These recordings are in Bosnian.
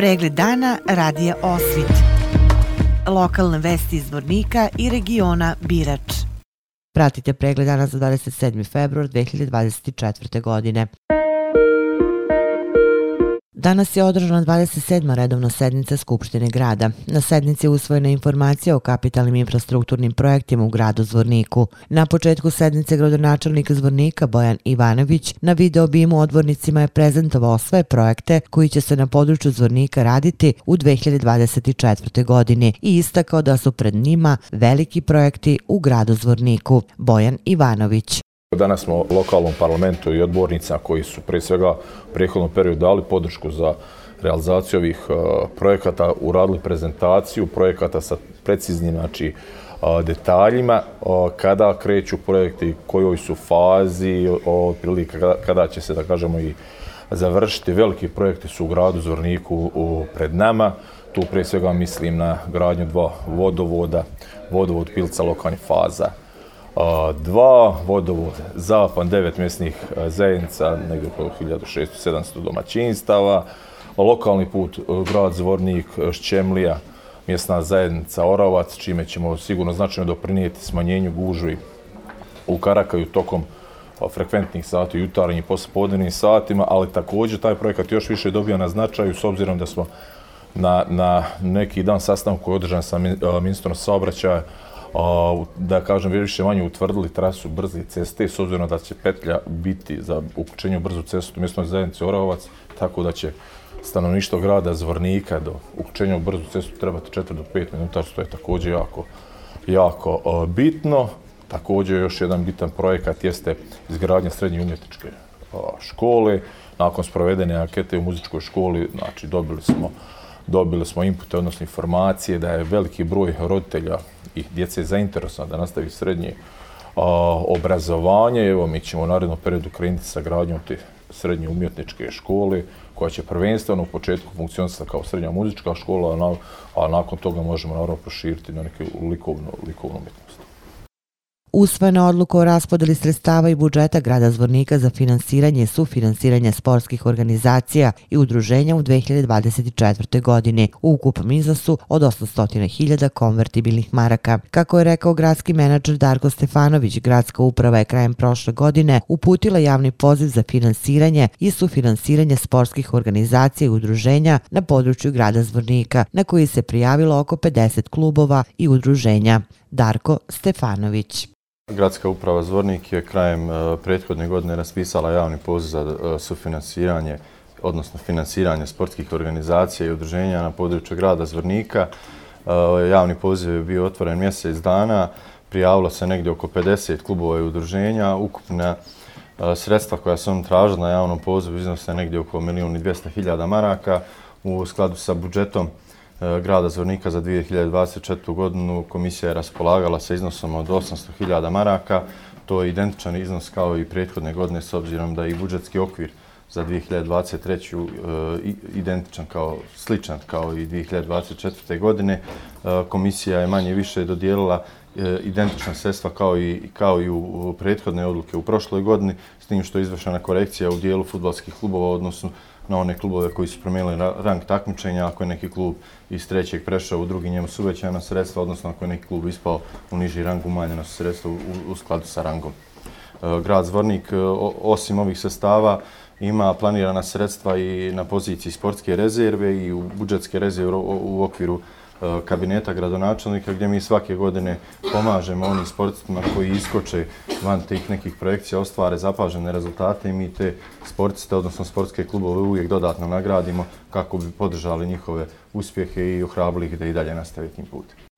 Pregled dana radija Osvit. Lokalne vesti iz Vornika i regiona Birač. Pratite pregled dana za 27. februar 2024. godine. Danas je održana 27. redovna sednica Skupštine grada. Na sednici je usvojena informacija o kapitalnim infrastrukturnim projektima u gradu Zvorniku. Na početku sednice gradonačelnik Zvornika Bojan Ivanović na video bimu odvornicima je prezentovao sve projekte koji će se na području Zvornika raditi u 2024. godini i istakao da su pred njima veliki projekti u gradu Zvorniku. Bojan Ivanović. Danas smo lokalnom parlamentu i odbornica koji su pre svega u prethodnom periodu dali podršku za realizaciju ovih e, projekata, uradili prezentaciju projekata sa preciznim znači, e, detaljima, e, kada kreću projekti, kojoj su fazi, otprilike kada, će se, da kažemo, i završiti. Veliki projekti su u gradu Zvorniku u, pred nama. Tu pre svega mislim na gradnju dva vodovoda, vodovod pilca lokalnih faza, dva vodovod za pan devet mjesnih zajednica, negdje oko 1600-700 domaćinstava, lokalni put e, grad Zvornik, e, Šćemlija, mjesna zajednica Orovac, čime ćemo sigurno značajno doprinijeti smanjenju gužvi u Karakaju tokom frekventnih sati, jutarnjih i pospodinjih satima, ali također taj projekat još više dobio na značaju s obzirom da smo na, na neki dan sastanku koji je održan sa ministrom saobraćaja a, da kažem, više manje utvrdili trasu brze ceste, s obzirom da će petlja biti za uključenje u brzu cestu u mjestnoj zajednici Oravovac, tako da će stanovništvo grada Zvornika do uključenja u brzu cestu trebati 4 do 5 minuta, što je također jako, jako bitno. Također još jedan bitan projekat jeste izgradnja srednje umjetničke škole. Nakon sprovedene ankete u muzičkoj školi, znači dobili smo dobili smo inpute, odnosno informacije da je veliki broj roditelja i djece zainteresovan da nastavi srednje a, obrazovanje. Evo, mi ćemo u narednom periodu krenuti sa gradnjom te srednje umjetničke škole, koja će prvenstveno u početku funkcionisati kao srednja muzička škola, a, na, a nakon toga možemo naravno proširiti na neke likovnu, likovnu umjetnost. Usvojena odluka o raspodeli sredstava i budžeta grada Zvornika za finansiranje i sufinansiranje sportskih organizacija i udruženja u 2024. godini u ukupnom iznosu od 800.000 konvertibilnih maraka. Kako je rekao gradski menadžer Darko Stefanović, gradska uprava je krajem prošle godine uputila javni poziv za finansiranje i sufinansiranje sportskih organizacija i udruženja na području grada Zvornika, na koji se prijavilo oko 50 klubova i udruženja. Darko Stefanović. Gradska uprava Zvornik je krajem e, prethodne godine raspisala javni poziv za e, sufinansiranje, odnosno finansiranje sportskih organizacija i udruženja na području grada Zvornika. E, ovaj javni poziv je bio otvoren mjesec dana, prijavilo se negdje oko 50 klubova i udruženja. Ukupna sredstva koja su on tražili na javnom pozivu iznose negdje oko 1.200.000 maraka u skladu sa budžetom E, grada Zvornika za 2024. godinu komisija je raspolagala sa iznosom od 800.000 maraka. To je identičan iznos kao i prethodne godine s obzirom da je i budžetski okvir za 2023. E, identičan kao, sličan kao i 2024. godine. E, komisija je manje više dodijelila e, identična sredstva kao i, kao i u prethodne odluke u prošloj godini, s tim što je izvršena korekcija u dijelu futbalskih klubova, odnosno na one klubove koji su promijenili rang takmičenja, ako je neki klub iz trećeg prešao u drugi, njemu su uvećana sredstva, odnosno ako je neki klub ispao u niži rang, umanjena su sredstva u, u skladu sa rangom. E, grad Zvornik, e, osim ovih sestava, ima planirana sredstva i na poziciji sportske rezerve i u budžetske rezerve u okviru E, kabineta gradonačelnika gdje mi svake godine pomažemo onim sportistima koji iskoče van tih nekih projekcija, ostvare zapažene rezultate i mi te sportiste, odnosno sportske klubove uvijek dodatno nagradimo kako bi podržali njihove uspjehe i ohrabili ih da i dalje nastave tim putem.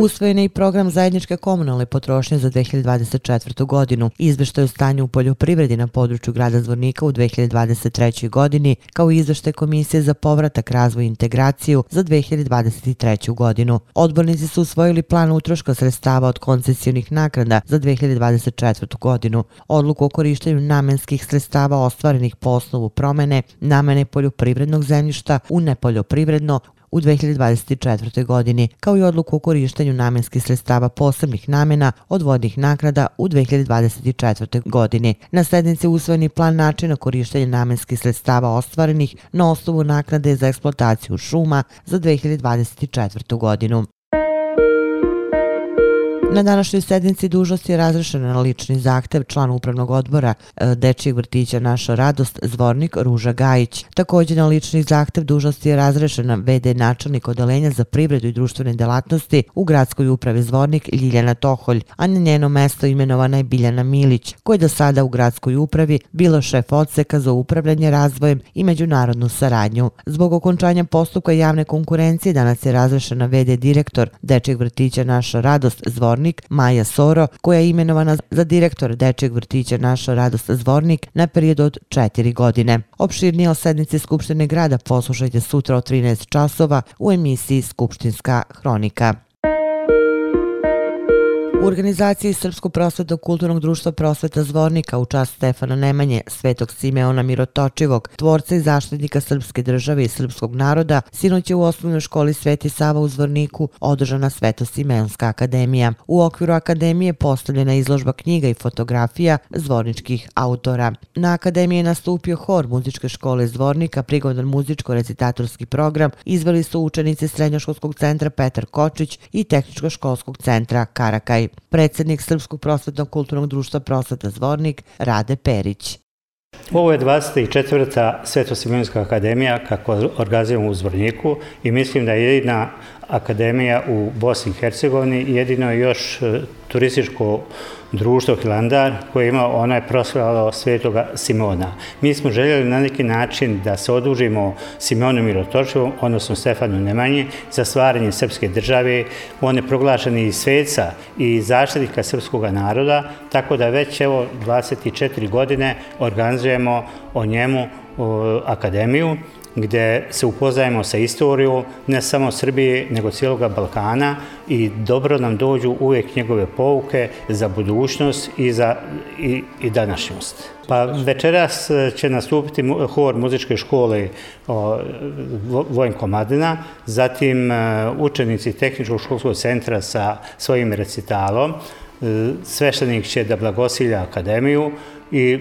Usvojen je i program zajedničke komunalne potrošnje za 2024. godinu. Izveštaj o stanju u poljoprivredi na području grada Zvornika u 2023. godini, kao i izveštaj Komisije za povratak, razvoj i integraciju za 2023. godinu. Odbornici su usvojili plan utroška sredstava od koncesijonih naknada za 2024. godinu. Odluku o korištenju namenskih sredstava ostvarenih po osnovu promene namene poljoprivrednog zemljišta u nepoljoprivredno u 2024. godini, kao i odluku o korištenju namenskih sredstava posebnih namena od vodnih nagrada u 2024. godini. Na sednici usvojeni plan načina korištenja namenskih sredstava ostvarenih na osnovu naknade za eksploataciju šuma za 2024. godinu. Na današnjoj sednici dužnosti je razrešen na lični zahtev član upravnog odbora e, Dečijeg vrtića Naša radost zvornik Ruža Gajić. Također na lični zahtev dužnosti je razrešena VD načelnik odelenja za privredu i društvene delatnosti u gradskoj upravi zvornik Ljiljana Toholj, a na njeno mesto imenovana je Biljana Milić, koja je do sada u gradskoj upravi bilo šef odseka za upravljanje razvojem i međunarodnu saradnju. Zbog okončanja postupka javne konkurencije danas je razrešena VD direktor Dečijeg vrtića Naša radost zvornik Zvornik Maja Soro, koja je imenovana za direktor Dečeg vrtića Naša radost Zvornik na period od četiri godine. Opširnije o sednici Skupštine grada poslušajte sutra o 13 časova u emisiji Skupštinska hronika. U organizaciji Srpskog prosvetnog kulturnog društva prosveta Zvornika u čast Stefana Nemanje, Svetog Simeona Mirotočivog, tvorca i zaštitnika srpske države i srpskog naroda, sinoć je u osnovnoj školi Sveti Sava u Zvorniku održana Sveto Simeonska akademija. U okviru akademije postavljena izložba knjiga i fotografija zvorničkih autora. Na akademiji je nastupio hor muzičke škole Zvornika, prigodan muzičko-recitatorski program, izveli su učenici Srednjoškolskog centra Petar Kočić i Tehničko-školskog centra Karakaj predsjednik Srpskog prosvetnog kulturnog društva Prosveta Zvornik Rade Perić. Ovo je 24. Svetosimonska akademija kako organizujemo u Zvorniku i mislim da je jedina akademija u Bosni i Hercegovini, jedino još e, turističko društvo Hilandar koje ima ona je proslavljalo svetoga Simona. Mi smo željeli na neki način da se odužimo Simonu Mirotočevom, odnosno Stefanu Nemanji, za stvaranje srpske države. On je proglašen i sveca i zaštitnika srpskog naroda, tako da već evo 24 godine organizujemo o njemu akademiju gdje se upoznajemo sa istorijom ne samo Srbije, nego cijelog Balkana i dobro nam dođu uvijek njegove pouke za budućnost i za i, i današnjost. Pa večeras će nastupiti hor muzičke škole Vojn Komadina, zatim e, učenici Tehničkog školskog centra sa svojim recitalom, e, sveštenik će da blagosilja akademiju i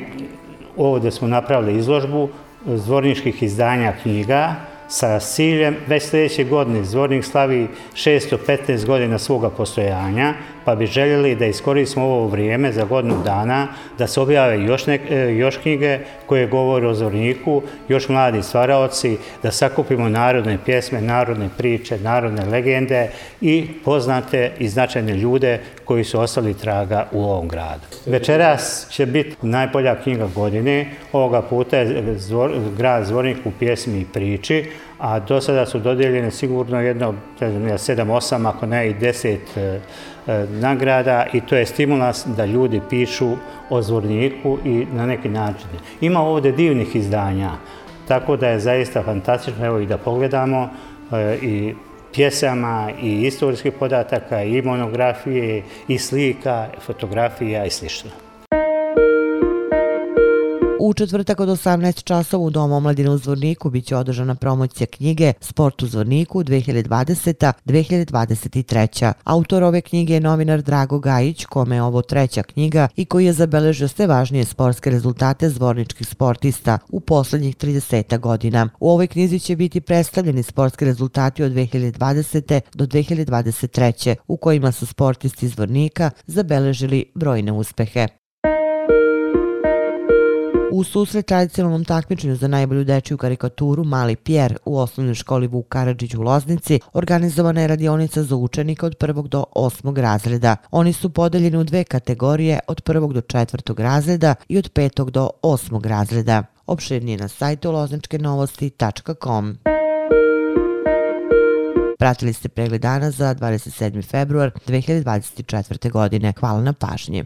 ovdje smo napravili izložbu zvorničkih izdanja knjiga sa ciljem već sljedeće godine zvornik slavi 615 godina svoga postojanja, pa bi željeli da iskoristimo ovo vrijeme za godinu dana, da se objave još, nek, e, još knjige koje govore o Zorniku, još mladi stvaraoci, da sakupimo narodne pjesme, narodne priče, narodne legende i poznate i značajne ljude koji su ostali traga u ovom gradu. Večeras će biti najbolja knjiga godine, ovoga puta je zvor, grad Zvornik u pjesmi i priči, a do sada su dodijeljene sigurno jedno, ne znam, 7-8, ako ne i 10 e, e, nagrada i to je stimulans da ljudi pišu o zvorniku i na neki način. Ima ovdje divnih izdanja, tako da je zaista fantastično evo i da pogledamo e, i pjesama i istorijskih podataka i monografije i slika, fotografija i slično. U četvrtak od 18 časova u Domu omladine u Zvorniku biće održana promocija knjige Sport u Zvorniku 2020-2023. Autor ove knjige je novinar Drago Gajić, kome je ovo treća knjiga i koji je zabeležio sve važnije sportske rezultate zvorničkih sportista u poslednjih 30 godina. U ovoj knjizi će biti predstavljeni sportski rezultati od 2020. do 2023. u kojima su sportisti Zvornika zabeležili brojne uspehe. U susret tradicionalnom takmičenju za najbolju dečiju karikaturu Mali Pjer u osnovnoj školi Vuk Karadžić u Loznici organizovana je radionica za učenike od prvog do osmog razreda. Oni su podeljeni u dve kategorije od prvog do četvrtog razreda i od petog do osmog razreda. Opširnije na sajtu lozničkenovosti.com. Pratili ste pregled dana za 27. februar 2024. godine. Hvala na pažnji